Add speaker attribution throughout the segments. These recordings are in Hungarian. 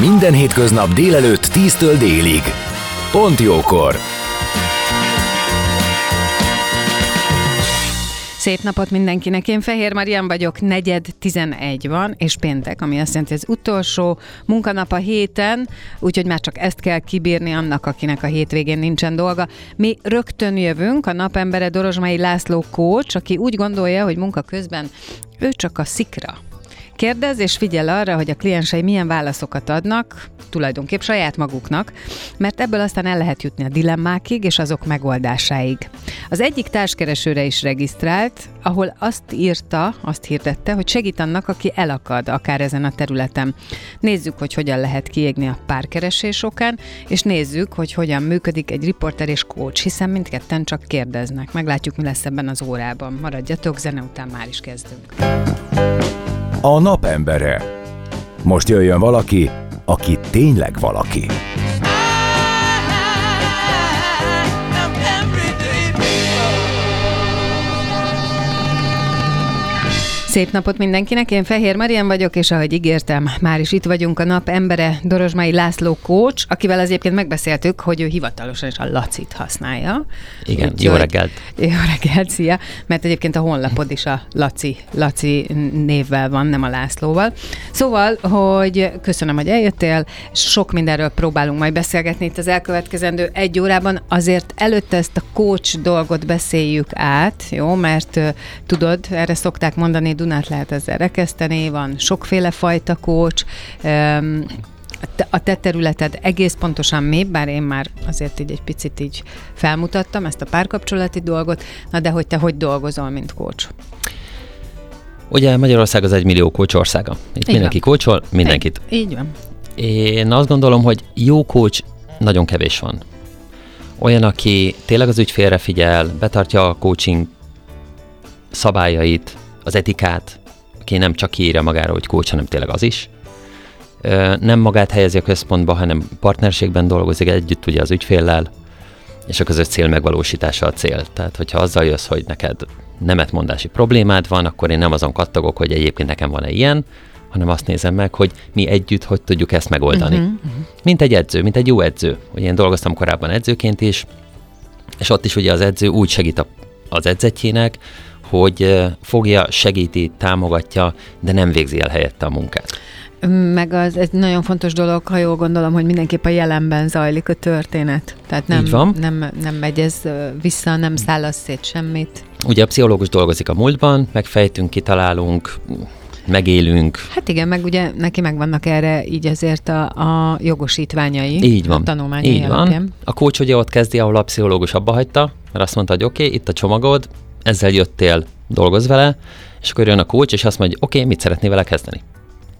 Speaker 1: Minden hétköznap délelőtt 10-től délig. Pont jókor!
Speaker 2: Szép napot mindenkinek, én Fehér Marian vagyok, negyed 11 van, és péntek, ami azt jelenti, az utolsó munkanap a héten, úgyhogy már csak ezt kell kibírni annak, akinek a hétvégén nincsen dolga. Mi rögtön jövünk, a napembere Dorozsmai László kócs, aki úgy gondolja, hogy munka közben ő csak a szikra Kérdez és figyel arra, hogy a kliensei milyen válaszokat adnak, tulajdonképp saját maguknak, mert ebből aztán el lehet jutni a dilemmákig és azok megoldásáig. Az egyik társkeresőre is regisztrált, ahol azt írta, azt hirdette, hogy segít annak, aki elakad akár ezen a területen. Nézzük, hogy hogyan lehet kiégni a párkeresés okán, és nézzük, hogy hogyan működik egy riporter és coach, hiszen mindketten csak kérdeznek. Meglátjuk, mi lesz ebben az órában. Maradjatok, zene után már is kezdünk
Speaker 1: a napembere. Most jöjjön valaki, aki tényleg valaki.
Speaker 2: Szép napot mindenkinek, én Fehér Marian vagyok, és ahogy ígértem, már is itt vagyunk a nap embere Dorozsmai László Kócs, akivel az egyébként megbeszéltük, hogy ő hivatalosan is a Lacit használja.
Speaker 3: Igen, Úgy, jó reggelt.
Speaker 2: Jó reggelt, szia, mert egyébként a honlapod is a Laci, Laci névvel van, nem a Lászlóval. Szóval, hogy köszönöm, hogy eljöttél, sok mindenről próbálunk majd beszélgetni itt az elkövetkezendő egy órában, azért előtte ezt a coach dolgot beszéljük át, jó, mert tudod, erre szokták mondani, Dunát lehet ezzel rekeszteni, van sokféle fajta kócs, a te területed egész pontosan mi, bár én már azért így egy picit így felmutattam ezt a párkapcsolati dolgot, na de hogy te hogy dolgozol, mint kócs?
Speaker 3: Ugye Magyarország az egy millió kócs országa. Itt így mindenki van. kócsol, mindenkit.
Speaker 2: Így, így van.
Speaker 3: Én azt gondolom, hogy jó kócs nagyon kevés van. Olyan, aki tényleg az ügyfélre figyel, betartja a coaching szabályait, az etikát, aki nem csak kiírja magára, hogy coach, hanem tényleg az is. Nem magát helyezi a központba, hanem partnerségben dolgozik együtt ugye az ügyféllel, és a közös cél megvalósítása a cél. Tehát, hogyha azzal jössz, hogy neked nemetmondási problémád van, akkor én nem azon kattogok, hogy egyébként nekem van-e ilyen, hanem azt nézem meg, hogy mi együtt hogy tudjuk ezt megoldani. Uh-huh, uh-huh. Mint egy edző, mint egy jó edző. Ugye én dolgoztam korábban edzőként is, és ott is ugye az edző úgy segít a, az edzetjének, hogy fogja, segíti, támogatja, de nem végzi el helyette a munkát.
Speaker 2: Meg az egy nagyon fontos dolog, ha jól gondolom, hogy mindenképp a jelenben zajlik a történet. Tehát nem,
Speaker 3: Így van.
Speaker 2: nem, nem megy ez vissza, nem szállasz szét semmit.
Speaker 3: Ugye a pszichológus dolgozik a múltban, megfejtünk, kitalálunk, megélünk.
Speaker 2: Hát igen, meg ugye neki megvannak erre így azért a, a jogosítványai.
Speaker 3: Így van.
Speaker 2: A tanulmányai
Speaker 3: így van. A kócs ugye ott kezdi, ahol a pszichológus abba hagyta, mert azt mondta, hogy oké, okay, itt a csomagod, ezzel jöttél, dolgoz vele, és akkor jön a coach, és azt mondja, oké, okay, mit szeretnél vele kezdeni?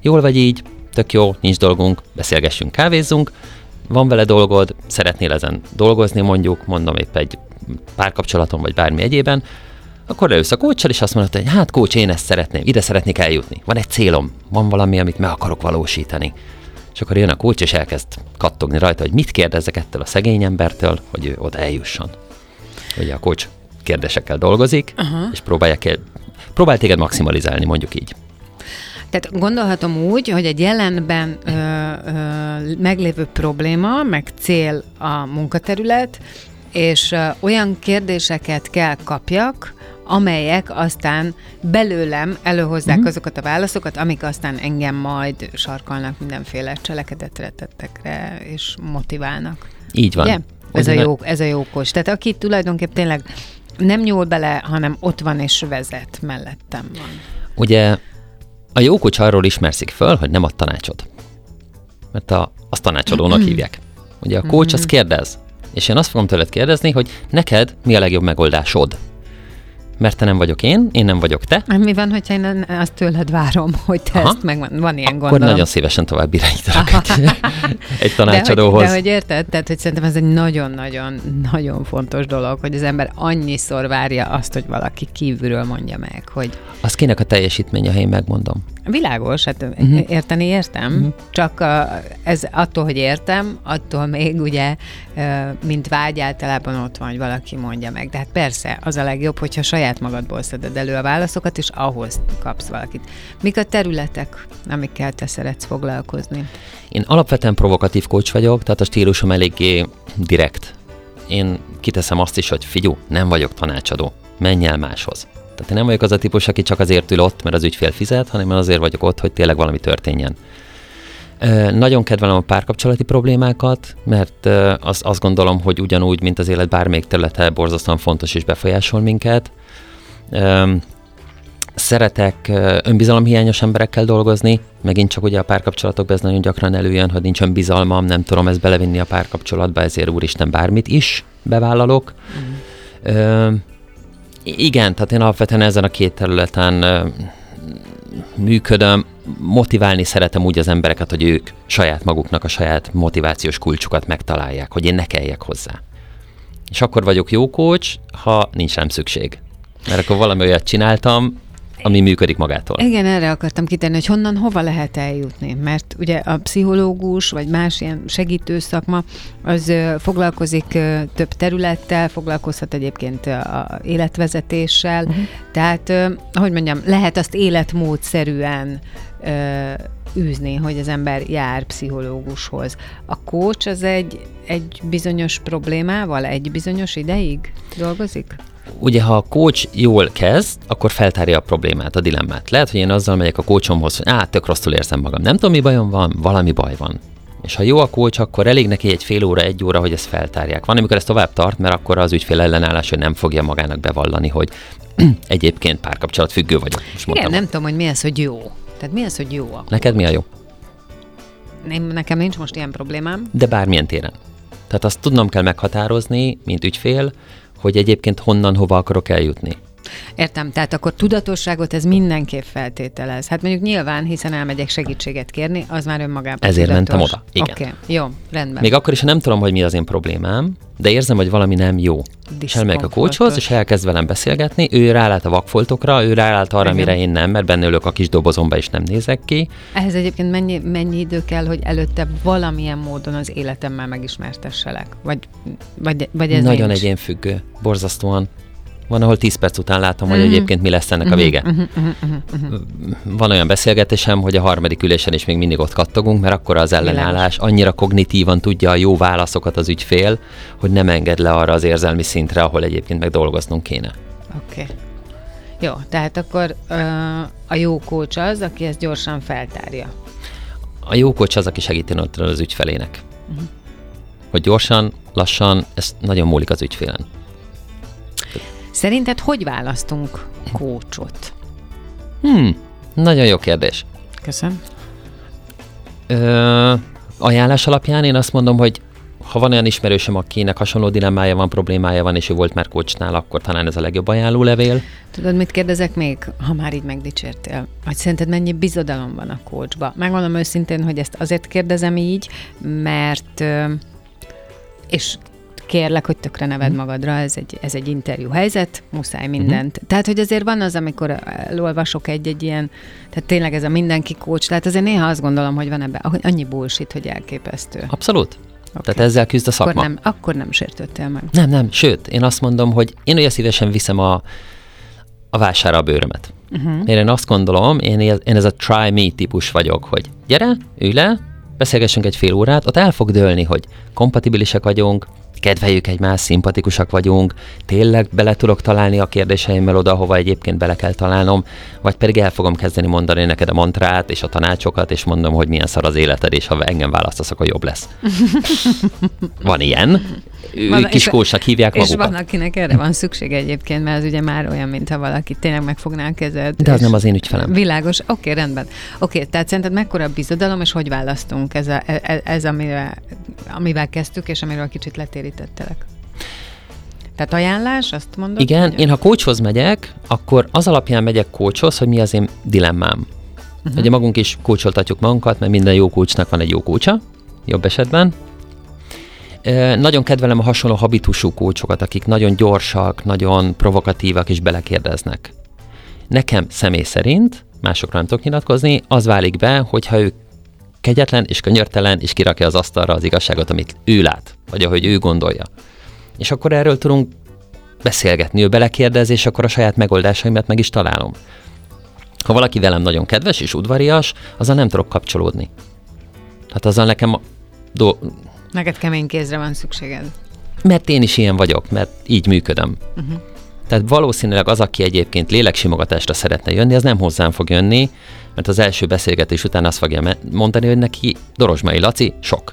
Speaker 3: Jól vagy így, tök jó, nincs dolgunk, beszélgessünk, kávézzunk, van vele dolgod, szeretnél ezen dolgozni mondjuk, mondom épp egy párkapcsolaton vagy bármi egyében, akkor leülsz a kócsal, és azt mondod, hogy hát kócs, én ezt szeretném, ide szeretnék eljutni. Van egy célom, van valami, amit meg akarok valósítani. És akkor jön a kócs, és elkezd kattogni rajta, hogy mit kérdezzek ettől a szegény embertől, hogy ő oda eljusson. Ugye a kócs kérdésekkel dolgozik, uh-huh. és próbálják, próbál téged maximalizálni, mondjuk így.
Speaker 2: Tehát gondolhatom úgy, hogy egy jelenben ö, ö, meglévő probléma, meg cél a munkaterület, és ö, olyan kérdéseket kell kapjak, amelyek aztán belőlem előhozzák uh-huh. azokat a válaszokat, amik aztán engem majd sarkalnak mindenféle cselekedetre, tettekre, és motiválnak.
Speaker 3: Így van. Ugye?
Speaker 2: Ez, a jó, ez a jókos. Tehát aki tulajdonképpen tényleg nem nyúl bele, hanem ott van és vezet, mellettem van.
Speaker 3: Ugye a jókocs arról ismerszik föl, hogy nem ad tanácsot. Mert a, azt tanácsadónak hívják. Ugye a coach az kérdez, és én azt fogom tőled kérdezni, hogy neked mi a legjobb megoldásod. Mert te nem vagyok én, én nem vagyok te.
Speaker 2: Mi van, hogyha én azt tőled várom, hogy te
Speaker 3: Aha.
Speaker 2: ezt meg van, van ilyen
Speaker 3: Akkor
Speaker 2: gondolom.
Speaker 3: nagyon szívesen tovább irányítanak egy, egy tanácsadóhoz.
Speaker 2: De hogy, de hogy érted? Tehát, hogy szerintem ez egy nagyon-nagyon-nagyon fontos dolog, hogy az ember annyiszor várja azt, hogy valaki kívülről mondja meg, hogy
Speaker 3: Az kinek a teljesítménye, ha én megmondom.
Speaker 2: világos, hát uh-huh. érteni értem, uh-huh. csak a, ez attól, hogy értem, attól még ugye, mint vágy általában ott van, hogy valaki mondja meg. De hát persze, az a legjobb, hogyha saját magadból szeded elő a válaszokat, és ahhoz kapsz valakit. Mik a területek, amikkel te szeretsz foglalkozni?
Speaker 3: Én alapvetően provokatív coach vagyok, tehát a stílusom eléggé direkt. Én kiteszem azt is, hogy figyú, nem vagyok tanácsadó, menj el máshoz. Tehát én nem vagyok az a típus, aki csak azért ül ott, mert az ügyfél fizet, hanem azért vagyok ott, hogy tényleg valami történjen. Nagyon kedvelem a párkapcsolati problémákat, mert az, azt gondolom, hogy ugyanúgy, mint az élet bármelyik területe, borzasztóan fontos és befolyásol minket. Szeretek önbizalomhiányos emberekkel dolgozni, megint csak ugye a párkapcsolatokban ez nagyon gyakran előjön, hogy nincs önbizalmam, nem tudom ezt belevinni a párkapcsolatba, ezért úristen bármit is bevállalok. Mm. Ö, igen, tehát én alapvetően ezen a két területen ö, működöm, motiválni szeretem úgy az embereket, hogy ők saját maguknak a saját motivációs kulcsukat megtalálják, hogy én ne kelljek hozzá. És akkor vagyok jó coach, ha nincs rám szükség. Mert akkor valami olyat csináltam, ami működik magától.
Speaker 2: Igen, erre akartam kitenni, hogy honnan, hova lehet eljutni. Mert ugye a pszichológus, vagy más ilyen segítő szakma, az foglalkozik több területtel, foglalkozhat egyébként a életvezetéssel, uh-huh. tehát, ö, hogy mondjam, lehet azt életmódszerűen ö, űzni, hogy az ember jár pszichológushoz. A coach az egy, egy bizonyos problémával, egy bizonyos ideig dolgozik?
Speaker 3: Ugye, ha a coach jól kezd, akkor feltárja a problémát, a dilemmát. Lehet, hogy én azzal megyek a coachomhoz, hogy á, tök rosszul érzem magam. Nem tudom, mi bajom van, valami baj van. És ha jó a coach, akkor elég neki egy fél óra, egy óra, hogy ezt feltárják. Van, amikor ez tovább tart, mert akkor az ügyfél ellenállás, hogy nem fogja magának bevallani, hogy egyébként párkapcsolat függő vagyok. Most
Speaker 2: Igen,
Speaker 3: mondtam.
Speaker 2: nem tudom, hogy mi az, hogy jó. Tehát mi az, hogy jó a
Speaker 3: Neked mi a jó?
Speaker 2: Én, nekem nincs most ilyen problémám.
Speaker 3: De bármilyen téren. Tehát azt tudnom kell meghatározni, mint ügyfél, hogy egyébként honnan, hova akarok eljutni.
Speaker 2: Értem, tehát akkor tudatosságot ez mindenképp feltételez. Hát mondjuk nyilván, hiszen elmegyek segítséget kérni, az már önmagában
Speaker 3: Ezért
Speaker 2: tudatos.
Speaker 3: mentem oda, igen.
Speaker 2: Oké, okay, jó, rendben.
Speaker 3: Még akkor is, ha nem tudom, hogy mi az én problémám, de érzem, hogy valami nem jó. És elmegyek a coachhoz, és elkezd velem beszélgetni, ő rálát a vakfoltokra, ő rálát arra,
Speaker 2: Igen.
Speaker 3: mire én nem, mert benne ülök a kis dobozomba, és nem nézek ki.
Speaker 2: Ehhez egyébként mennyi, mennyi idő kell, hogy előtte valamilyen módon az életemmel megismertesselek? Vagy, vagy, vagy ez
Speaker 3: Nagyon
Speaker 2: nincs?
Speaker 3: egyénfüggő, borzasztóan. Van, ahol 10 perc után látom, hogy
Speaker 2: Mhm.
Speaker 3: egyébként mi lesz ennek a vége. Van olyan beszélgetésem, hogy a harmadik ülésen is még mindig ott kattogunk, mert akkor az ellenállás annyira kognitívan tudja a jó válaszokat az ügyfél, hogy nem enged le arra az érzelmi szintre, ahol egyébként meg dolgoznunk kéne.
Speaker 2: Oké. Okay. Jó, tehát akkor ö, a jó coach az, aki ezt gyorsan feltárja.
Speaker 3: A jó coach az, aki segíteni ott az ügyfelének. Uh-huh. Hogy gyorsan, lassan, ez nagyon múlik az ügyfélen.
Speaker 2: Szerinted hogy választunk coachot?
Speaker 3: Hmm, nagyon jó kérdés.
Speaker 2: Köszönöm.
Speaker 3: Ö, ajánlás alapján én azt mondom, hogy ha van olyan ismerősöm, akinek hasonló dilemmája van, problémája van, és ő volt már coachnál, akkor talán ez a legjobb ajánlólevél.
Speaker 2: Tudod, mit kérdezek még, ha már így megdicsértél? Hogy szerinted mennyi bizodalom van a coachba? Megmondom őszintén, hogy ezt azért kérdezem így, mert és kérlek, hogy tökre neved magadra, ez egy, ez egy interjú helyzet, muszáj mindent. Uh-huh. Tehát, hogy azért van az, amikor elolvasok egy-egy ilyen, tehát tényleg ez a mindenki coach, tehát azért néha azt gondolom, hogy van ebben annyi bullshit, hogy elképesztő.
Speaker 3: Abszolút. Okay. Tehát ezzel küzd a szakma.
Speaker 2: Akkor nem, akkor nem sértődtél meg.
Speaker 3: Nem, nem, sőt, én azt mondom, hogy én olyan szívesen viszem a, a vására a bőrömet. Uh-huh. Mert én azt gondolom, én, én ez a try me típus vagyok, hogy gyere, ülj le, beszélgessünk egy fél órát, ott el fog dőlni, hogy kompatibilisek vagyunk, kedveljük egymást, szimpatikusak vagyunk, tényleg bele tudok találni a kérdéseimmel oda, hova egyébként bele kell találnom, vagy pedig el fogom kezdeni mondani neked a mantrát és a tanácsokat, és mondom, hogy milyen szar az életed, és ha engem választasz, akkor jobb lesz. van ilyen.
Speaker 2: Van,
Speaker 3: kiskósnak hívják
Speaker 2: és
Speaker 3: magukat.
Speaker 2: van, akinek erre van szüksége egyébként, mert az ugye már olyan, mintha valaki tényleg megfogná a kezed.
Speaker 3: De az
Speaker 2: és
Speaker 3: nem az én ügyfelem.
Speaker 2: Világos, oké, okay, rendben. Oké, okay, tehát szerinted mekkora a bizodalom, és hogy választunk ez, a, ez amivel, amivel kezdtük, és amiről kicsit letérítettelek? Tehát ajánlás, azt mondod?
Speaker 3: Igen,
Speaker 2: hogy-
Speaker 3: én ha coachhoz megyek, akkor az alapján megyek coachhoz, hogy mi az én dilemmám. Uh-huh. Ugye magunk is coacholtatjuk magunkat, mert minden jó coachnak van egy jó coacha, jobb esetben. Nagyon kedvelem a hasonló habitusú coachokat, akik nagyon gyorsak, nagyon provokatívak és belekérdeznek. Nekem személy szerint, másokra nem tudok nyilatkozni, az válik be, hogyha ő kegyetlen és könyörtelen, és kirakja az asztalra az igazságot, amit ő lát, vagy ahogy ő gondolja. És akkor erről tudunk beszélgetni, ő belekérdez, és akkor a saját megoldásaimat meg is találom. Ha valaki velem nagyon kedves és udvarias, azzal nem tudok kapcsolódni. Hát azzal nekem do-
Speaker 2: Neked kemény kézre van szükséged.
Speaker 3: mert én is ilyen vagyok, mert így működöm. Uh-huh. Tehát valószínűleg az, aki egyébként léleksimogatásra szeretne jönni, az nem hozzám fog jönni, mert az első beszélgetés után azt fogja mondani, hogy neki Dorosmai Laci sok.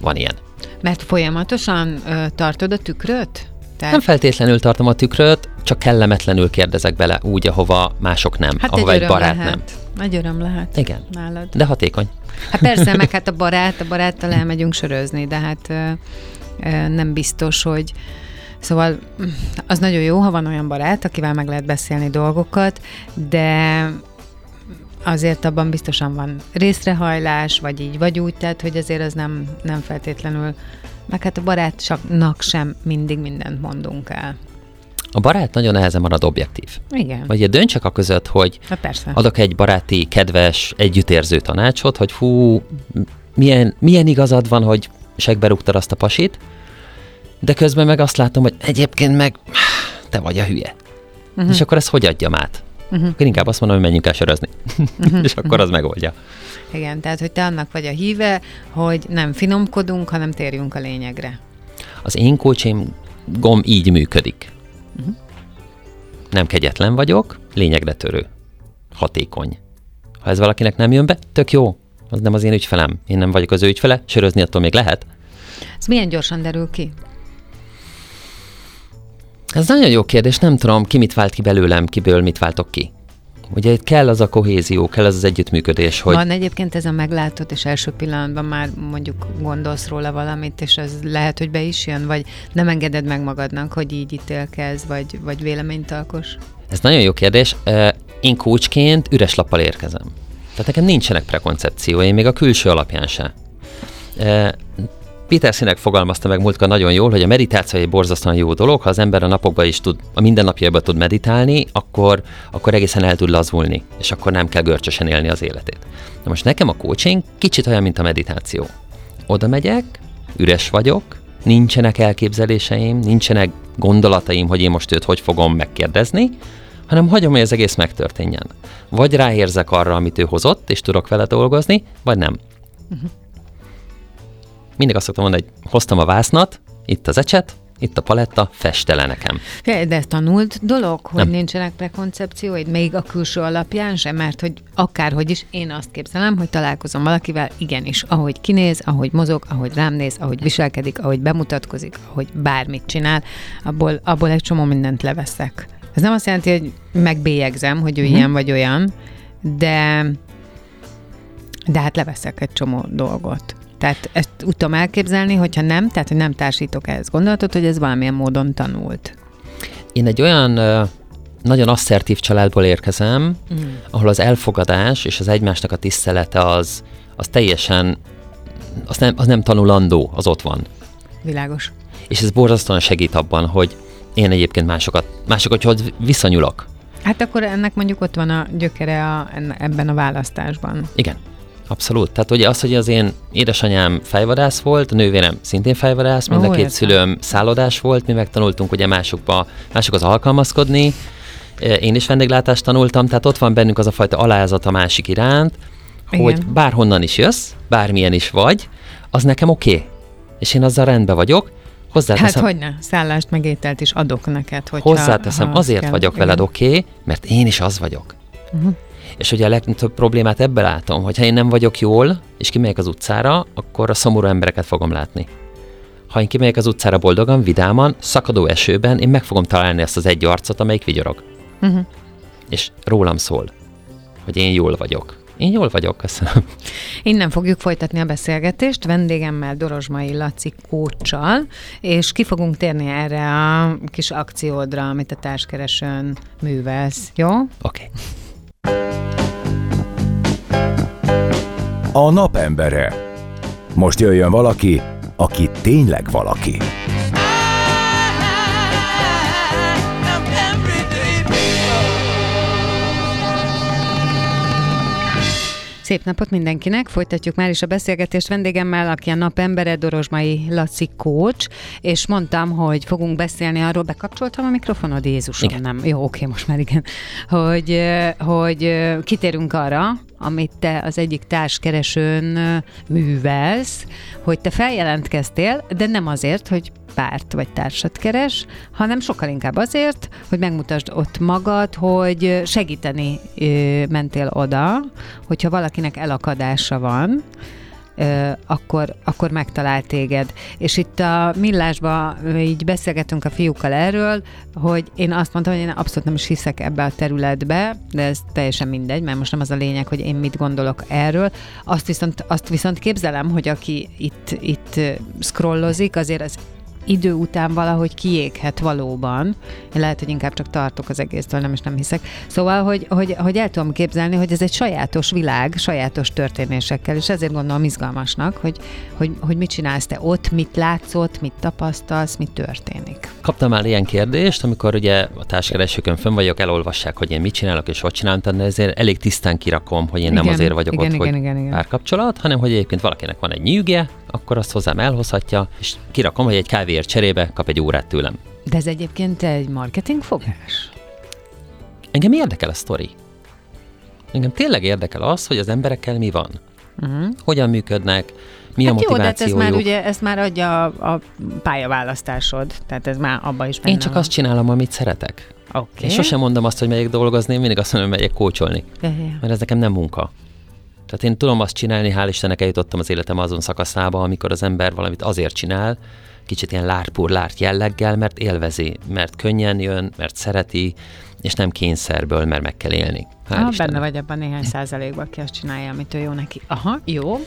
Speaker 3: Van ilyen.
Speaker 2: Mert folyamatosan ö, tartod a tükröt? Tehát,
Speaker 3: Nem feltétlenül tartom a tükröt, csak kellemetlenül kérdezek bele úgy, ahova mások nem,
Speaker 2: hát
Speaker 3: ahova
Speaker 2: egy,
Speaker 3: egy, barát
Speaker 2: lehet.
Speaker 3: nem.
Speaker 2: Nagy öröm lehet
Speaker 3: Igen.
Speaker 2: nálad.
Speaker 3: De hatékony.
Speaker 2: Hát persze, meg hát a barát, a baráttal elmegyünk sörözni, de hát nem biztos, hogy Szóval mm, az nagyon jó, ha van olyan barát, akivel meg lehet beszélni dolgokat, de azért abban biztosan van részrehajlás, vagy így, vagy úgy, tehát hogy azért az nem, nem feltétlenül, meg hát a barátságnak sem mindig mindent mondunk el.
Speaker 3: A barát nagyon nehezen marad objektív.
Speaker 2: Igen,
Speaker 3: Vagy döntsek a között, hogy
Speaker 2: hát persze.
Speaker 3: adok egy baráti, kedves, együttérző tanácsot, hogy fú, milyen, milyen igazad van, hogy segbe rúgtad azt a pasit, de közben meg azt látom, hogy egyébként meg te vagy a hülye. Uh-huh. És akkor ezt hogy adjam át? Uh-huh. Akkor inkább azt mondom, hogy menjünk el sörözni. Uh-huh. és akkor az megoldja.
Speaker 2: Igen, tehát hogy te annak vagy a híve, hogy nem finomkodunk, hanem térjünk a lényegre.
Speaker 3: Az én coachingom így működik. Nem kegyetlen vagyok, lényegre törő. Hatékony. Ha ez valakinek nem jön be, tök jó. Az nem az én ügyfelem. Én nem vagyok az ő ügyfele, sörözni attól még lehet.
Speaker 2: Ez milyen gyorsan derül ki?
Speaker 3: Ez nagyon jó kérdés, nem tudom, ki mit vált ki belőlem, kiből mit váltok ki. Ugye itt kell az a kohézió, kell az az együttműködés, hogy
Speaker 2: Van egyébként ez a meglátod, és első pillanatban már mondjuk gondolsz róla valamit, és ez lehet, hogy be is jön, vagy nem engeded meg magadnak, hogy így ítélkezz, vagy, vagy véleményt alkos?
Speaker 3: ez nagyon jó kérdés. Én coachként üres lappal érkezem. Tehát nekem nincsenek prekoncepcióim, még a külső alapján se. Ö, Peter Színek fogalmazta meg múltkor nagyon jól, hogy a meditáció egy borzasztóan jó dolog, ha az ember a napokban is tud, a mindennapjaiban tud meditálni, akkor, akkor egészen el tud lazulni, és akkor nem kell görcsösen élni az életét. Na most nekem a coaching kicsit olyan, mint a meditáció. Oda megyek, üres vagyok, nincsenek elképzeléseim, nincsenek gondolataim, hogy én most őt hogy fogom megkérdezni, hanem hagyom, hogy az egész megtörténjen. Vagy ráérzek arra, amit ő hozott, és tudok vele dolgozni, vagy nem. Mindig azt szoktam mondani, hogy hoztam a vásznat, itt az ecset, itt a paletta, festele nekem.
Speaker 2: De tanult dolog, hogy
Speaker 3: Nem.
Speaker 2: nincsenek prekoncepcióid, még a külső alapján sem, mert hogy akárhogy is, én azt képzelem, hogy találkozom valakivel, igenis, ahogy kinéz, ahogy mozog, ahogy rám néz, ahogy viselkedik, ahogy bemutatkozik, ahogy bármit csinál, abból, abból egy csomó mindent leveszek. Ez nem azt jelenti, hogy megbélyegzem, hogy ő
Speaker 3: Mhm.
Speaker 2: mm. ilyen vagy olyan, de, de hát leveszek egy csomó dolgot. Tehát ezt úgy tudom elképzelni, hogyha nem, tehát hogy nem társítok ehhez gondolatot, hogy ez valamilyen módon tanult.
Speaker 3: Én egy olyan nagyon asszertív családból érkezem, mm. ahol az elfogadás és az egymásnak a tisztelete az, az teljesen, az nem, az nem tanulandó, az ott van.
Speaker 2: Világos.
Speaker 3: És ez borzasztóan segít abban, hogy én egyébként másokat, másokat hogy viszonyulok.
Speaker 2: Hát akkor ennek mondjuk ott van a gyökere a, ebben a választásban.
Speaker 3: Igen, abszolút. Tehát ugye az, hogy az én édesanyám fejvadász volt, a nővérem szintén fejvadász, mind a két
Speaker 2: értem.
Speaker 3: szülőm szállodás volt, mi megtanultunk ugye másokba, másokhoz alkalmazkodni, Eh, én is vendéglátást tanultam, tehát ott van bennünk az a fajta alázat a másik iránt, hogy
Speaker 2: Igen.
Speaker 3: bárhonnan is jössz, bármilyen is vagy, az nekem oké. Okay. És én azzal rendben vagyok,
Speaker 2: Hát
Speaker 3: hozzáteszem,
Speaker 2: hogy ne, szállást meg ételt is adok neked, hogyha,
Speaker 3: Hozzáteszem,
Speaker 2: ha az
Speaker 3: azért
Speaker 2: kell.
Speaker 3: vagyok
Speaker 2: Igen.
Speaker 3: veled oké, okay, mert én is az vagyok. Uh-huh. És ugye a legtöbb problémát ebben látom, hogy ha én nem vagyok jól, és kimegyek az utcára, akkor a szomorú embereket fogom látni. Ha én kimegyek az utcára boldogan, vidáman, szakadó esőben, én meg fogom találni ezt az egy arcot, amelyik vigyorog.
Speaker 2: Uh-huh.
Speaker 3: És rólam szól, hogy én jól vagyok. Én jól vagyok, köszönöm.
Speaker 2: Innen fogjuk folytatni a beszélgetést vendégemmel, Dorozsmai Laci kócsal, és ki fogunk térni erre a kis akciódra, amit a társkeresőn művelsz, jó?
Speaker 3: Oké. Okay.
Speaker 1: A napembere. Most jöjjön valaki, aki tényleg valaki.
Speaker 2: Szép napot mindenkinek! Folytatjuk már is a beszélgetést vendégemmel, aki a napembere Dorozsmai Laci Kócs, és mondtam, hogy fogunk beszélni arról, bekapcsoltam a mikrofonod, Jézusom,
Speaker 3: Igen.
Speaker 2: nem. Jó, oké, most már igen. Hogy, hogy kitérünk arra, amit te az egyik társkeresőn művelsz, hogy te feljelentkeztél, de nem azért, hogy párt vagy társat keres, hanem sokkal inkább azért, hogy megmutasd ott magad, hogy segíteni mentél oda, hogyha valakinek elakadása van, akkor, akkor megtalál téged. És itt a Millásban így beszélgetünk a fiúkkal erről, hogy én azt mondtam, hogy én abszolút nem is hiszek ebbe a területbe, de ez teljesen mindegy, mert most nem az a lényeg, hogy én mit gondolok erről. Azt viszont, azt viszont képzelem, hogy aki itt, itt scrollozik, azért az idő után valahogy kiéghet valóban. Én lehet, hogy inkább csak tartok az egésztől, nem is nem hiszek. Szóval, hogy, hogy, hogy el tudom képzelni, hogy ez egy sajátos világ, sajátos történésekkel, és ezért gondolom izgalmasnak, hogy, hogy, hogy mit csinálsz te ott, mit látszott, mit tapasztalsz, mit történik.
Speaker 3: Kaptam már ilyen kérdést, amikor ugye a társkeresőkön fönn vagyok, elolvassák, hogy én mit csinálok és hogy csinálom, de ezért elég tisztán kirakom, hogy én igen, nem azért vagyok
Speaker 2: igen,
Speaker 3: ott,
Speaker 2: igen,
Speaker 3: hogy
Speaker 2: igen, igen.
Speaker 3: párkapcsolat, hanem hogy egyébként valakinek van egy nyűgje, akkor azt hozzám elhozhatja, és kirakom, hogy egy kávéért cserébe kap egy órát tőlem.
Speaker 2: De ez egyébként egy marketingfogás?
Speaker 3: Engem érdekel a sztori. Engem tényleg érdekel az, hogy az emberekkel mi van. Uh-huh. Hogyan működnek, mi
Speaker 2: hát
Speaker 3: a
Speaker 2: jó, de hát ez
Speaker 3: motivációjuk.
Speaker 2: már ugye, ezt már adja a, a pályaválasztásod, tehát ez már abba is benne
Speaker 3: Én csak
Speaker 2: van.
Speaker 3: azt csinálom, amit szeretek.
Speaker 2: Oké.
Speaker 3: Én sosem mondom azt, hogy megyek dolgozni, én mindig azt mondom, hogy megyek kócsolni.
Speaker 2: Ja.
Speaker 3: Mert ez nekem nem munka. Tehát én tudom azt csinálni, hál' Istennek eljutottam az életem azon szakaszába, amikor az ember valamit azért csinál, kicsit ilyen lárpúr lárt jelleggel, mert élvezi, mert könnyen jön, mert szereti, és nem kényszerből, mert meg kell élni. Hál' Istennek.
Speaker 2: benne vagy abban néhány százalékban, aki azt csinálja, amit ő jó neki. Aha, jó.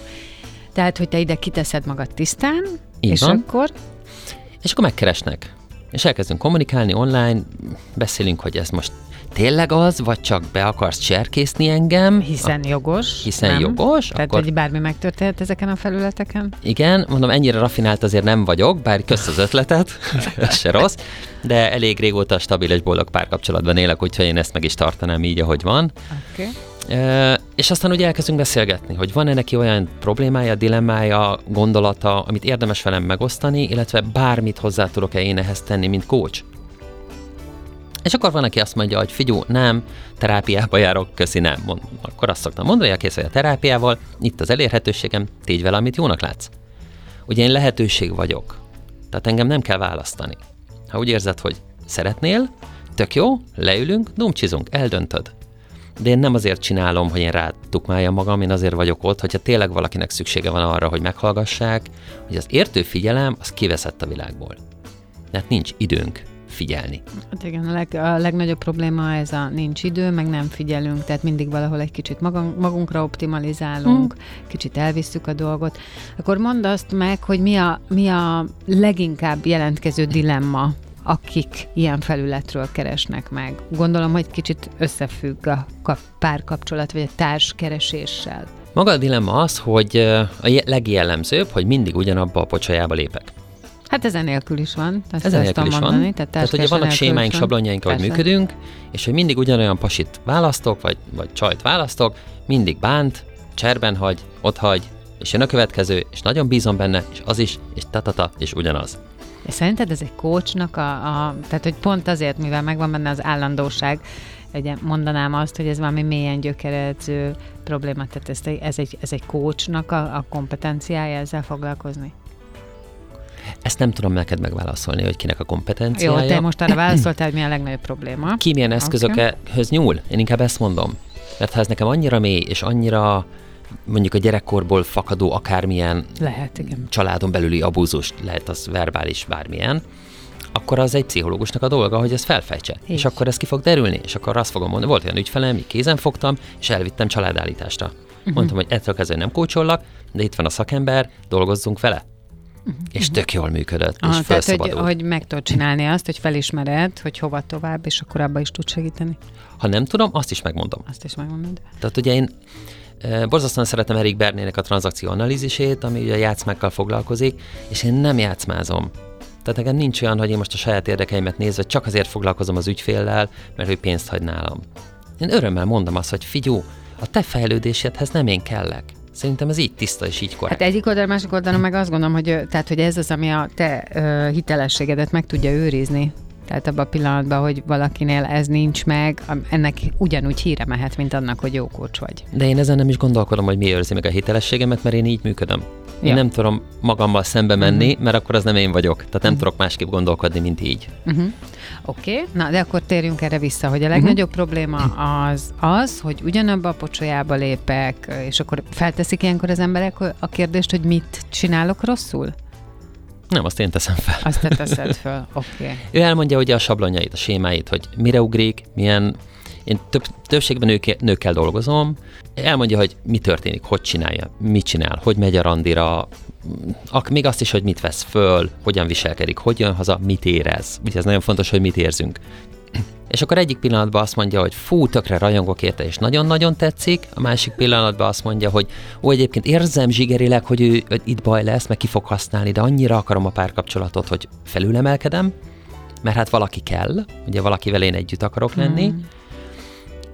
Speaker 2: Tehát, hogy te ide kiteszed magad tisztán,
Speaker 3: Így
Speaker 2: és
Speaker 3: van.
Speaker 2: akkor
Speaker 3: És akkor megkeresnek. És elkezdünk kommunikálni online, beszélünk, hogy ez most tényleg az, vagy csak be akarsz cserkészni engem?
Speaker 2: hiszen jogos.
Speaker 3: hiszen
Speaker 2: nem?
Speaker 3: jogos,
Speaker 2: Tehát,
Speaker 3: akkor-
Speaker 2: hogy bármi megtörténhet ezeken a felületeken.
Speaker 3: Igen, mondom, ennyire rafinált azért nem vagyok, bár kösz az ötletet, ez se rossz, de elég régóta stabil és boldog párkapcsolatban élek, úgyhogy én ezt meg is tartanám így, ahogy van.
Speaker 2: Okay.
Speaker 3: És aztán ugye elkezdünk beszélgetni, hogy van-e neki olyan problémája, dilemmája, gondolata, amit érdemes velem megosztani, illetve bármit hozzá tudok-e én ehhez tenni, mint coach. És akkor van, aki azt mondja, hogy figyú, nem, terápiába járok, köszi, nem. Mond, akkor azt szoktam mondani, hogy kész vagy a terápiával, itt az elérhetőségem, tégy vele, amit jónak látsz. Ugye én lehetőség vagyok, tehát engem nem kell választani. Ha úgy érzed, hogy szeretnél, tök jó, leülünk, dumcsizunk, eldöntöd. De én nem azért csinálom, hogy én rátukmáljam magam, én azért vagyok ott, hogyha tényleg valakinek szüksége van arra, hogy meghallgassák, hogy az értő figyelem, az kiveszett a világból. Tehát nincs időnk figyelni.
Speaker 2: Hát igen, a, leg, a legnagyobb probléma ez a nincs idő, meg nem figyelünk, tehát mindig valahol egy kicsit magunk, magunkra optimalizálunk, hmm. kicsit elvisszük a dolgot. Akkor mondd azt meg, hogy mi a, mi a leginkább jelentkező dilemma, akik ilyen felületről keresnek meg. Gondolom, hogy kicsit összefügg a kap- párkapcsolat, vagy a társkereséssel.
Speaker 3: Maga a dilemma az, hogy a je- legjellemzőbb, hogy mindig ugyanabba a pocsajába lépek.
Speaker 2: Hát ezen nélkül is van. Ezt
Speaker 3: Ezen nélkül is
Speaker 2: mondani,
Speaker 3: van.
Speaker 2: Tehát,
Speaker 3: Tehát ugye vannak sémáink, sablonjaink, ahogy működünk, és hogy mindig ugyanolyan pasit választok, vagy, vagy csajt választok, mindig bánt, cserben hagy, ott hagy, és jön a következő, és nagyon bízom benne, és az is, és tatata, és ugyanaz.
Speaker 2: És szerinted ez egy coachnak a, a, tehát hogy pont azért, mivel megvan benne az állandóság, ugye mondanám azt, hogy ez valami mélyen gyökeredző probléma, tehát ez, egy- ez egy, ez egy coachnak a, a kompetenciája ezzel foglalkozni?
Speaker 3: Ezt nem tudom neked megválaszolni, hogy kinek a
Speaker 2: Jó,
Speaker 3: kompetenciája.
Speaker 2: te most arra válaszoltál, hogy mi a legnagyobb probléma.
Speaker 3: Ki milyen eszközökhöz nyúl? Én inkább ezt mondom. Mert ha ez nekem annyira mély, és annyira mondjuk a gyerekkorból fakadó akármilyen
Speaker 2: Lehet, igen.
Speaker 3: családon belüli abúzus, lehet az verbális bármilyen, akkor az egy pszichológusnak a dolga, hogy ezt felfejtse.
Speaker 2: Így.
Speaker 3: És akkor ez ki fog derülni, és akkor azt fogom mondani, volt olyan ügyfelem, mi kézen fogtam, és elvittem családállításra. Uh-huh. Mondtam, hogy ettől kezdve nem kócsollak, de itt van a szakember, dolgozzunk vele. Uh-huh. És tök jól működött, és
Speaker 2: Aha, tehát, hogy, hogy meg tudod csinálni azt, hogy felismered, hogy hova tovább, és akkor abba is tud segíteni.
Speaker 3: Ha nem tudom, azt is megmondom.
Speaker 2: Azt is megmondod.
Speaker 3: Tehát ugye én borzasztóan szeretem Erik Bernének a tranzakció analízisét, ami ugye játszmákkal foglalkozik, és én nem játszmázom. Tehát nekem nincs olyan, hogy én most a saját érdekeimet nézve csak azért foglalkozom az ügyféllel, mert ő pénzt hagy nálam. Én örömmel mondom azt, hogy figyú, a te fejlődésedhez nem én kellek. Szerintem ez így tiszta és így korrekt.
Speaker 2: Hát egyik oldalon, másik oldalon meg azt gondolom, hogy, tehát, hogy ez az, ami a te ö, hitelességedet meg tudja őrizni. Tehát abban a pillanatban, hogy valakinél ez nincs meg, ennek ugyanúgy híre mehet, mint annak, hogy jó kócs vagy.
Speaker 3: De én ezen nem is gondolkodom, hogy mi őrzi meg a hitelességemet, mert én így működöm. Én
Speaker 2: Ja.
Speaker 3: nem tudom magammal szembe menni, mert akkor az nem én vagyok. Tehát nem tudok másképp gondolkodni, mint így.
Speaker 2: Uh-huh. Oké, okay. na de akkor térjünk erre vissza, hogy a legnagyobb uh-huh. probléma az az, hogy ugyanabba a pocsolyába lépek, és akkor felteszik ilyenkor az emberek a kérdést, hogy mit csinálok rosszul?
Speaker 3: Nem, azt én teszem fel.
Speaker 2: Azt te teszed föl. Oké. Okay.
Speaker 3: Ő elmondja ugye a sablonjait, a sémáit, hogy mire ugrik, milyen... Én több, többségben nők, nőkkel dolgozom, elmondja, hogy mi történik, hogy csinálja, mit csinál, hogy megy a randira, ak, még azt is, hogy mit vesz föl, hogyan viselkedik, hogy jön haza, mit érez. Ugye ez nagyon fontos, hogy mit érzünk. És akkor egyik pillanatban azt mondja, hogy fú, tökre rajongok érte, és nagyon-nagyon tetszik, a másik pillanatban azt mondja, hogy ó, egyébként érzem zsigerileg, hogy ő hogy itt baj lesz, meg ki fog használni, de annyira akarom a párkapcsolatot, hogy felülemelkedem, mert hát valaki kell, ugye valakivel én együtt akarok lenni, mm.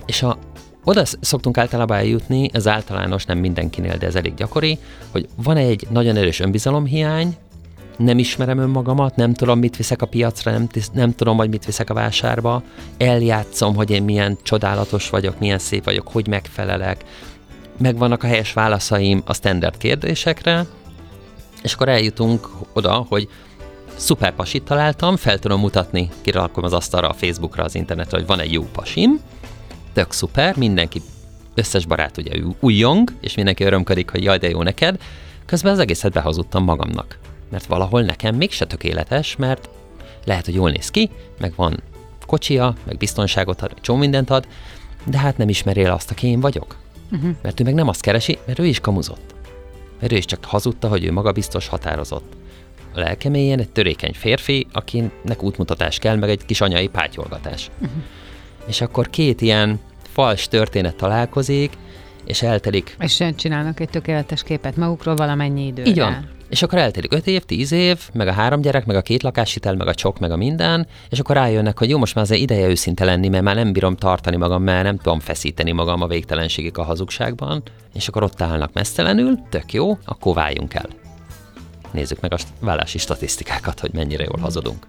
Speaker 3: és a, oda sz- szoktunk általában eljutni, ez általános, nem mindenkinél, de ez elég gyakori, hogy van egy nagyon erős önbizalomhiány, nem ismerem önmagamat, nem tudom, mit viszek a piacra, nem, nem tudom, hogy mit viszek a vásárba, eljátszom, hogy én milyen csodálatos vagyok, milyen szép vagyok, hogy megfelelek, megvannak a helyes válaszaim a standard kérdésekre, és akkor eljutunk oda, hogy szuper pasit találtam, fel tudom mutatni, kirakom az asztalra a Facebookra, az internetre, hogy van egy jó pasim, tök szuper, mindenki, összes barát ugye újjong, és mindenki örömködik, hogy jaj, de jó neked, közben az egészet behazudtam magamnak. Mert valahol nekem mégse tökéletes, mert lehet, hogy jól néz ki, meg van kocsia, meg biztonságot ad, meg csomó mindent ad, de hát nem ismeri el azt, aki én vagyok. Uh-huh. Mert ő meg nem azt keresi, mert ő is kamuzott. Mert ő is csak hazudta, hogy ő magabiztos, határozott. A lelkemélyen egy törékeny férfi, akinek útmutatás kell, meg egy kis anyai pátyolgatás. Uh-huh. És akkor két ilyen fals történet találkozik, és eltelik
Speaker 2: És csinálnak egy tökéletes képet magukról valamennyi időre.
Speaker 3: így van. És akkor eltelik 5 év, 10 év, meg a három gyerek, meg a két lakáshitel, meg a csok, meg a minden, és akkor rájönnek, hogy jó, most már azért ideje őszinte lenni, mert már nem bírom tartani magam, mert nem tudom feszíteni magam a végtelenségig a hazugságban, és akkor ott állnak mesztelenül, tök jó, akkor váljunk el. Nézzük meg a vállási statisztikákat, hogy mennyire jól hazudunk.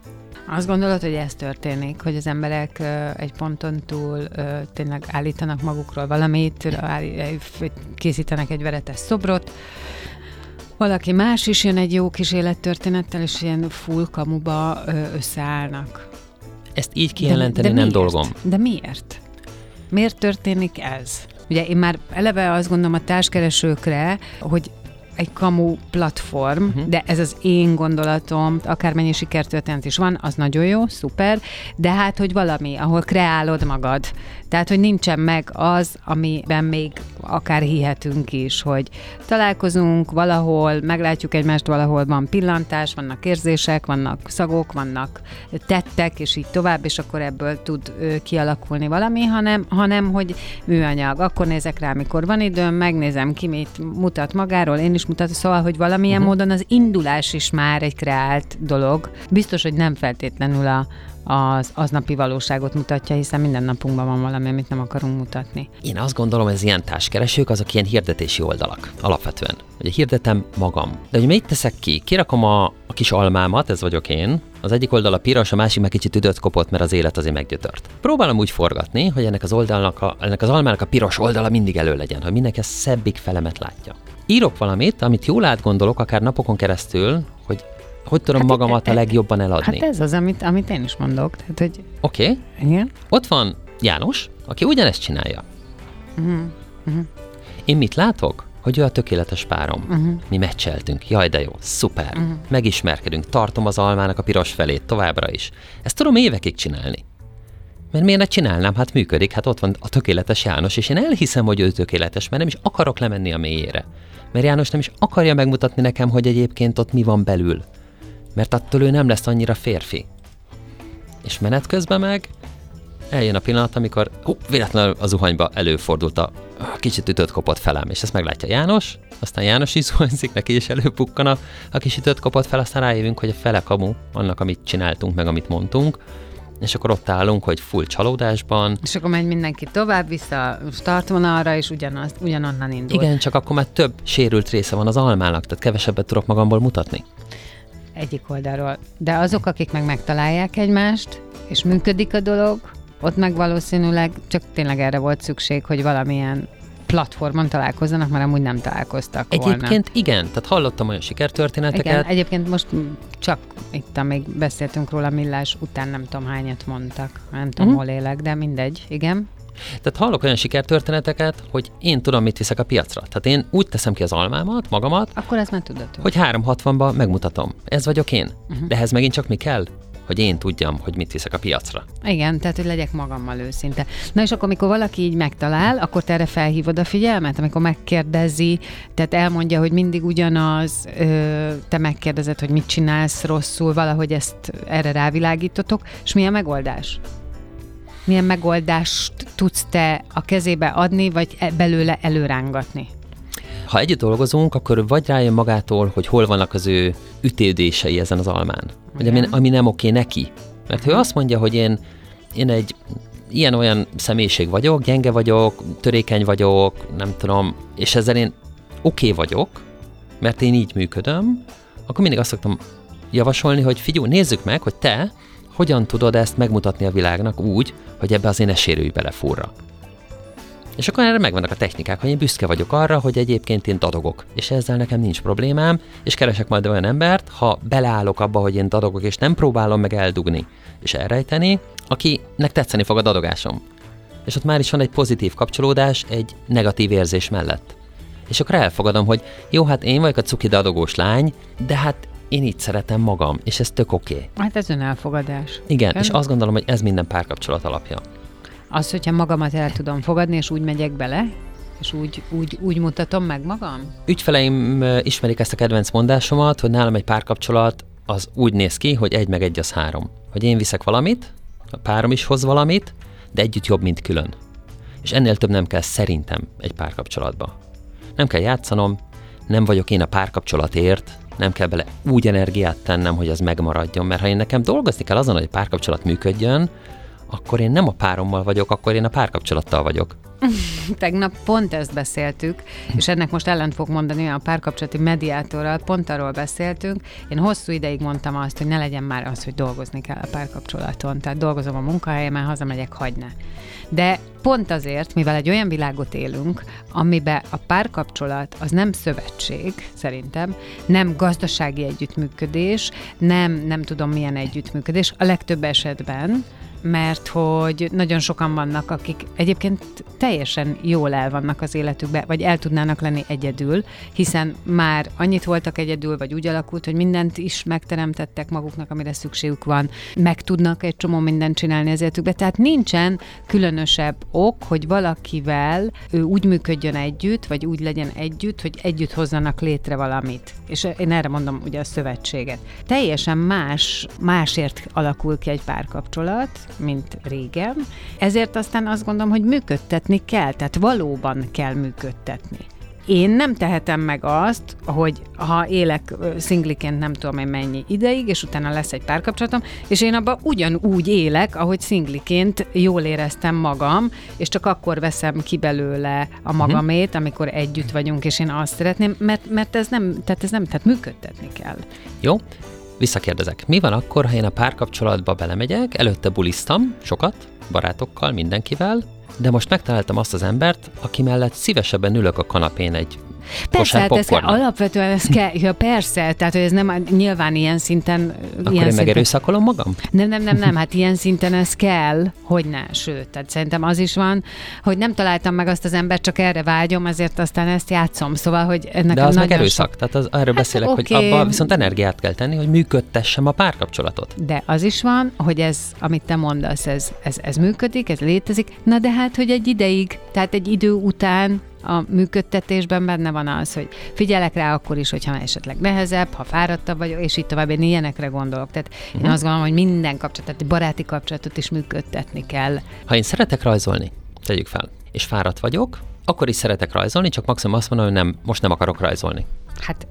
Speaker 2: Azt gondolod, hogy ez történik, hogy az emberek egy ponton túl tényleg állítanak magukról valamit, készítenek egy veretes szobrot, valaki más is jön egy jó kis élettörténettel, és ilyen full kamuba összeállnak.
Speaker 3: Ezt így kijelenteni nem
Speaker 2: miért?
Speaker 3: dolgom.
Speaker 2: De miért? Miért történik ez? Ugye én már eleve azt gondolom a társkeresőkre, hogy egy kamu platform, uh-huh. de ez az én gondolatom, akármennyi sikertörténet is van, az nagyon jó, szuper, de hát, hogy valami, ahol kreálod magad. Tehát, hogy nincsen meg az, amiben még akár hihetünk is, hogy találkozunk valahol, meglátjuk egymást, valahol van pillantás, vannak érzések, vannak szagok, vannak tettek, és így tovább, és akkor ebből tud kialakulni valami, hanem, hanem hogy műanyag. Akkor nézek rá, mikor van időm, megnézem ki, mit mutat magáról, én is mutatom, szóval, hogy valamilyen uh-huh. módon az indulás is már egy kreált dolog. Biztos, hogy nem feltétlenül a, az aznapi valóságot mutatja, hiszen minden napunkban van valami, amit nem akarunk mutatni.
Speaker 3: Én azt gondolom, ez ilyen társkeresők, azok ilyen hirdetési oldalak, alapvetően. Ugye hirdetem magam. De hogy mit teszek ki? Kirakom a, a kis almámat, ez vagyok én. Az egyik oldal a piros, a másik meg kicsit üdött kopott, mert az élet azért meggyötört. Próbálom úgy forgatni, hogy ennek az oldalnak, a, ennek az almának a piros oldala mindig elő legyen, hogy mindenki a szebbik felemet látja. Írok valamit, amit jól átgondolok, akár napokon keresztül, hogy hogy tudom hát magamat a legjobban eladni.
Speaker 2: Hát ez az, amit, amit én is mondok. Tehát, hogy
Speaker 3: Oké, okay.
Speaker 2: igen,
Speaker 3: ott van János, aki ugyanezt csinálja.
Speaker 2: Mhm,
Speaker 3: Én mit látok? hogy ő a tökéletes párom. Uh-huh. Mi meccseltünk, jaj de jó, szuper, uh-huh. megismerkedünk, tartom az almának a piros felét továbbra is. Ezt tudom évekig csinálni. Mert miért ne csinálnám? Hát működik, hát ott van a tökéletes János, és én elhiszem, hogy ő tökéletes, mert nem is akarok lemenni a mélyére. Mert János nem is akarja megmutatni nekem, hogy egyébként ott mi van belül. Mert attól ő nem lesz annyira férfi. És menet közben meg eljön a pillanat, amikor hú, véletlenül a zuhanyba előfordult a kicsit ütött kopott felem, és ezt meglátja János, aztán János is zuhanyzik, neki is előpukkan a, a kis ütött kopott fel, aztán rájövünk, hogy a fele kamu annak, amit csináltunk, meg amit mondtunk, és akkor ott állunk, hogy full csalódásban.
Speaker 2: És akkor megy mindenki tovább, vissza startvonalra, és ugyanaz, ugyanonnan indul.
Speaker 3: Igen, csak akkor már több sérült része van az almának, tehát kevesebbet tudok magamból mutatni.
Speaker 2: Egyik oldalról. De azok, akik meg megtalálják egymást, és működik a dolog, ott meg valószínűleg csak tényleg erre volt szükség, hogy valamilyen platformon találkozzanak, mert amúgy nem találkoztak
Speaker 3: Egyébként
Speaker 2: volna.
Speaker 3: igen, tehát hallottam olyan sikertörténeteket.
Speaker 2: Igen, egyébként most csak itt, amíg beszéltünk róla, millás után nem tudom hányat mondtak. Nem tudom, uh-huh. hol élek, de mindegy, igen.
Speaker 3: Tehát hallok olyan sikertörténeteket, hogy én tudom, mit viszek a piacra. Tehát én úgy teszem ki az almámat, magamat,
Speaker 2: Akkor ez már tudatos.
Speaker 3: hogy 360-ban megmutatom. Ez vagyok én. Uh-huh. De ehhez megint csak mi kell? Hogy én tudjam, hogy mit viszek a piacra.
Speaker 2: Igen, tehát hogy legyek magammal őszinte. Na és akkor, amikor valaki így megtalál, akkor te erre felhívod a figyelmet, amikor megkérdezi, tehát elmondja, hogy mindig ugyanaz, te megkérdezed, hogy mit csinálsz rosszul, valahogy ezt erre rávilágítotok, és mi a megoldás? Milyen megoldást tudsz te a kezébe adni, vagy e- belőle előrángatni?
Speaker 3: Ha együtt dolgozunk, akkor vagy rájön magától, hogy hol vannak az ő ütédései ezen az almán, vagy ami, ami nem oké neki. Mert ő azt mondja, hogy én, én egy ilyen-olyan személyiség vagyok, gyenge vagyok, törékeny vagyok, nem tudom, és ezzel én oké okay vagyok, mert én így működöm, akkor mindig azt szoktam javasolni, hogy figyelj, nézzük meg, hogy te hogyan tudod ezt megmutatni a világnak úgy, hogy ebbe az én ne sérülj bele furra. És akkor erre megvannak a technikák, hogy én büszke vagyok arra, hogy egyébként én dadogok, és ezzel nekem nincs problémám, és keresek majd olyan embert, ha beleállok abba, hogy én dadogok, és nem próbálom meg eldugni és elrejteni, akinek tetszeni fog a dadogásom. És ott már is van egy pozitív kapcsolódás egy negatív érzés mellett. És akkor elfogadom, hogy jó, hát én vagyok a cuki dadogós lány, de hát én így szeretem magam, és ez tök oké. Okay.
Speaker 2: Hát ez önelfogadás.
Speaker 3: Igen, Ön... és azt gondolom, hogy ez minden párkapcsolat alapja.
Speaker 2: Az, hogyha magamat el tudom fogadni, és úgy megyek bele, és úgy, úgy, úgy mutatom meg magam?
Speaker 3: Ügyfeleim ismerik ezt a kedvenc mondásomat, hogy nálam egy párkapcsolat az úgy néz ki, hogy egy meg egy az három. Hogy én viszek valamit, a párom is hoz valamit, de együtt jobb, mint külön. És ennél több nem kell szerintem egy párkapcsolatba. Nem kell játszanom, nem vagyok én a párkapcsolatért, nem kell bele úgy energiát tennem, hogy az megmaradjon, mert ha én nekem dolgozni kell azon, hogy a párkapcsolat működjön, akkor én nem a párommal vagyok, akkor én a párkapcsolattal vagyok.
Speaker 2: Tegnap pont ezt beszéltük, és ennek most ellent fog mondani a párkapcsolati mediátorral, pont arról beszéltünk. Én hosszú ideig mondtam azt, hogy ne legyen már az, hogy dolgozni kell a párkapcsolaton. Tehát dolgozom a munkahelyemen, hazamegyek, hagyne. De pont azért, mivel egy olyan világot élünk, amiben a párkapcsolat az nem szövetség, szerintem, nem gazdasági együttműködés, nem nem tudom milyen együttműködés, a legtöbb esetben, mert hogy nagyon sokan vannak, akik egyébként teljesen jól el vannak az életükbe, vagy el tudnának lenni egyedül, hiszen már annyit voltak egyedül, vagy úgy alakult, hogy mindent is megteremtettek maguknak, amire szükségük van, meg tudnak egy csomó mindent csinálni az életükbe, tehát nincsen különösebb ok, hogy valakivel ő úgy működjön együtt, vagy úgy legyen együtt, hogy együtt hozzanak létre valamit. És én erre mondom ugye a szövetséget. Teljesen más, másért alakul ki egy párkapcsolat, mint régen. Ezért aztán azt gondolom, hogy működtetni kell, tehát valóban kell működtetni. Én nem tehetem meg azt, hogy ha élek szingliként nem tudom én mennyi ideig, és utána lesz egy párkapcsolatom, és én abban ugyanúgy élek, ahogy szingliként jól éreztem magam, és csak akkor veszem ki belőle a mhm. magamét, amikor együtt vagyunk, és én azt szeretném, mert, mert ez nem, tehát ez nem, tehát működtetni kell.
Speaker 3: Jó, Visszakérdezek, mi van akkor, ha én a párkapcsolatba belemegyek, előtte bulisztam sokat, barátokkal, mindenkivel, de most megtaláltam azt az embert, aki mellett szívesebben ülök a kanapén egy
Speaker 2: Persze, hát ez kell, alapvetően ez kell, ja, persze, tehát hogy ez nem nyilván ilyen szinten...
Speaker 3: Akkor
Speaker 2: ilyen
Speaker 3: én megerőszakolom magam?
Speaker 2: nem, nem, nem, nem, hát ilyen szinten ez kell, hogy ne, sőt, tehát szerintem az is van, hogy nem találtam meg azt az embert, csak erre vágyom, ezért aztán ezt játszom, szóval, hogy nekem
Speaker 3: De az meg erőszak. Tehát az, erről beszélek, hogy
Speaker 2: oké.
Speaker 3: abba viszont energiát kell tenni, hogy működtessem a párkapcsolatot.
Speaker 2: De az is van, hogy ez, amit te mondasz, ez, ez, ez működik, ez létezik, na de hát, hogy egy ideig, tehát egy idő után a működtetésben benne van az, hogy figyelek rá akkor is, hogyha esetleg nehezebb, ha fáradtabb vagyok, és így tovább, én ilyenekre gondolok. Tehát uh-huh. én azt gondolom, hogy minden kapcsolat, tehát egy baráti kapcsolatot is működtetni kell.
Speaker 3: Ha én szeretek rajzolni, tegyük fel, és fáradt vagyok, akkor is szeretek rajzolni, csak maximum azt mondom, hogy nem, most nem akarok rajzolni.
Speaker 2: Hát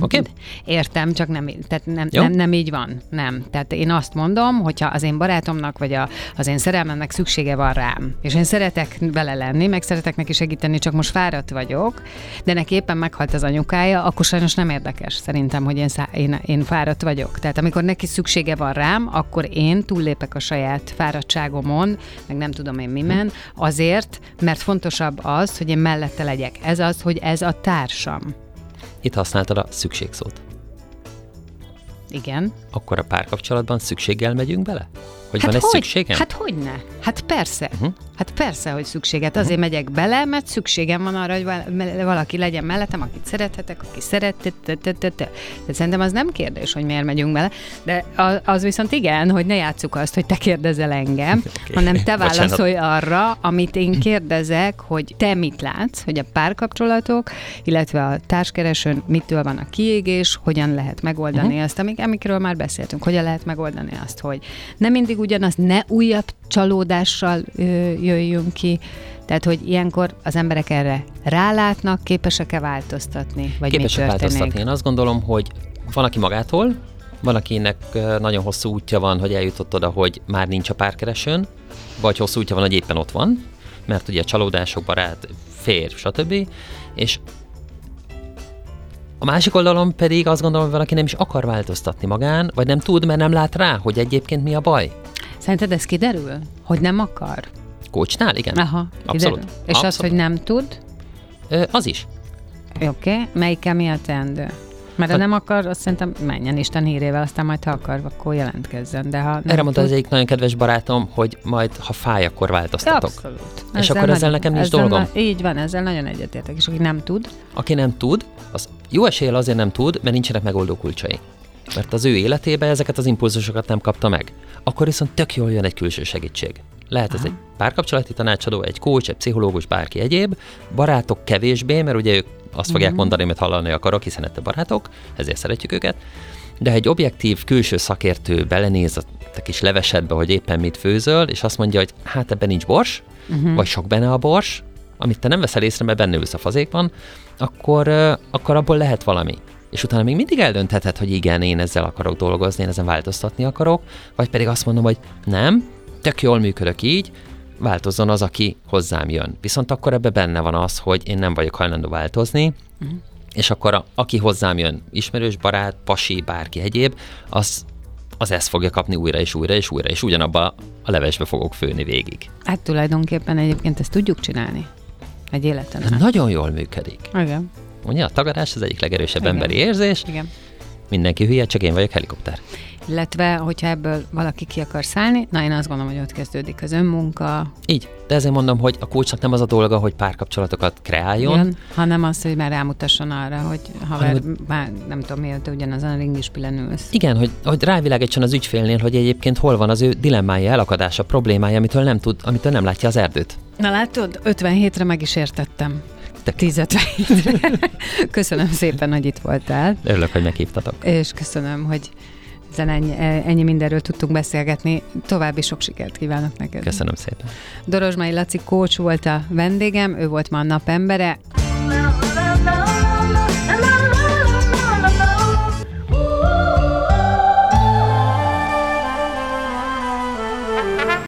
Speaker 3: Oké.
Speaker 2: értem, csak nem, tehát nem,
Speaker 3: Jó.
Speaker 2: nem, nem így van. Nem. Tehát én azt mondom, hogyha az én barátomnak, vagy a, az én szerelmemnek szüksége van rám, és én szeretek vele lenni, meg szeretek neki segíteni, csak most fáradt vagyok, de neki éppen meghalt az anyukája, akkor sajnos nem érdekes szerintem, hogy én, szá- én, én fáradt vagyok. Tehát amikor neki szüksége van rám, akkor én túllépek a saját fáradtságomon, meg nem tudom én mimen, azért, mert fontosabb az, hogy én mellette legyek. Ez az, hogy ez a társam.
Speaker 3: Itt használtad a szükségszót.
Speaker 2: Igen.
Speaker 3: Akkor a párkapcsolatban szükséggel megyünk bele? Hogy
Speaker 2: hát
Speaker 3: van
Speaker 2: hogy?
Speaker 3: szükségem?
Speaker 2: Hát hogy ne? Hát persze.
Speaker 3: Uh-huh.
Speaker 2: Hát persze, hogy szükséget. Azért megyek bele, mert szükségem van arra, hogy valaki legyen mellettem, akit szerethetek, aki szeret. De szerintem az nem kérdés, hogy miért megyünk bele. De az viszont igen, hogy ne játsszuk azt, hogy te kérdezel engem, okay. hanem te
Speaker 3: Bocsánat.
Speaker 2: válaszolj arra, amit én kérdezek, hogy te mit látsz, hogy a párkapcsolatok, illetve a társkeresőn mitől van a kiégés, hogyan lehet megoldani uh-huh. azt, amik, amikről már beszéltünk, hogyan lehet megoldani azt, hogy nem mindig ugyanaz, ne újabb csalódással jöjjünk ki, tehát, hogy ilyenkor az emberek erre rálátnak, képesek-e változtatni, vagy
Speaker 3: Képesek változtatni. Én azt gondolom, hogy van, aki magától, van, akinek nagyon hosszú útja van, hogy eljutott oda, hogy már nincs a párkeresőn, vagy hosszú útja van, hogy éppen ott van, mert ugye csalódások, barát, férj, stb. És a másik oldalon pedig azt gondolom, hogy valaki nem is akar változtatni magán, vagy nem tud, mert nem lát rá, hogy egyébként mi a baj.
Speaker 2: Szerinted ez kiderül? Hogy nem akar?
Speaker 3: Coachnál? Igen.
Speaker 2: Aha,
Speaker 3: Abszolút.
Speaker 2: kiderül. És az,
Speaker 3: Abszolút.
Speaker 2: hogy nem tud?
Speaker 3: Ö, az is.
Speaker 2: Oké, okay. melyikkel mi a teendő? Mert ha
Speaker 3: Hát-
Speaker 2: nem akar, azt szerintem menjen Isten hírével, aztán majd ha akar, akkor jelentkezzen. De ha nem
Speaker 3: Erre mondta az egyik nagyon kedves barátom, hogy majd, ha fáj, akkor változtatok.
Speaker 2: Abszolút.
Speaker 3: És akkor ezzel nekem nincs
Speaker 2: ezzel
Speaker 3: dolgom?
Speaker 2: Na, így van, ezzel nagyon egyetértek. És aki nem tud,
Speaker 3: Aki nem tud, az jó eséllyel azért nem tud, mert nincsenek megoldó kulcsai. Mert az ő életébe ezeket az impulzusokat nem kapta meg. Akkor viszont tök jól jön egy külső segítség. Lehet ez egy párkapcsolati tanácsadó, egy coach, egy pszichológus, bárki egyéb. Barátok kevésbé, mert ugye ők azt fogják mondani, amit hallani akarok, hiszen ettől barátok, ezért szeretjük őket. De egy objektív külső szakértő belenéz a kis levesedbe, hogy éppen mit főzöl, és azt mondja, hogy hát ebben nincs bors, uh-huh. vagy sok benne a bors, amit te nem veszel észre, mert benne ülsz a fazékban, akkor, akkor abból lehet valami. És utána még mindig eldöntheted, hogy igen, én ezzel akarok dolgozni, én ezen változtatni akarok, vagy pedig azt mondom, hogy nem, tök jól működök így, változzon az, aki hozzám jön. Viszont akkor ebbe benne van az, hogy én nem vagyok hajlandó változni, uh-huh. és akkor a, aki hozzám jön, ismerős, barát, pasi, bárki egyéb, az, az ezt fogja kapni újra és újra és újra, és ugyanabba a levesbe fogok főni végig.
Speaker 2: hát tulajdonképpen egyébként ezt tudjuk csinálni. Egy életen
Speaker 3: nagyon jól működik.
Speaker 2: Igen,
Speaker 3: Ugye a tagadás az egyik legerősebb
Speaker 2: Igen.
Speaker 3: emberi érzés,
Speaker 2: igen.
Speaker 3: Mindenki hülye, csak én vagyok helikopter.
Speaker 2: Illetve, hogyha ebből valaki ki akar szállni, na én azt gondolom, hogy ott kezdődik az önmunka,
Speaker 3: Így, de ezért mondom, hogy a kulcsnak nem az a dolga, hogy párkapcsolatokat kreáljon,
Speaker 2: jön, hanem az, hogy már rámutasson arra, hogy haver,
Speaker 3: Hanem,
Speaker 2: már nem tudom miért, te ugyanazon a ringispilen ülsz.
Speaker 3: Igen, hogy, hogy rávilágítson az ügyfélnél, hogy egyébként hol van az ő dilemmája, elakadása, problémája, amitől nem tud, amitől nem látja az erdőt.
Speaker 2: Na látod, 57-re meg is értettem.
Speaker 3: Te-
Speaker 2: 10 57 Köszönöm szépen, hogy itt voltál,
Speaker 3: Örülök, hogy meghívtatok.
Speaker 2: és köszönöm, hogy ezen ennyi, ennyi mindenről tudtunk beszélgetni. További sok sikert kívánok neked.
Speaker 3: Köszönöm szépen.
Speaker 2: Dorozsmai Laci coach volt a vendégem, ő volt ma a napembere.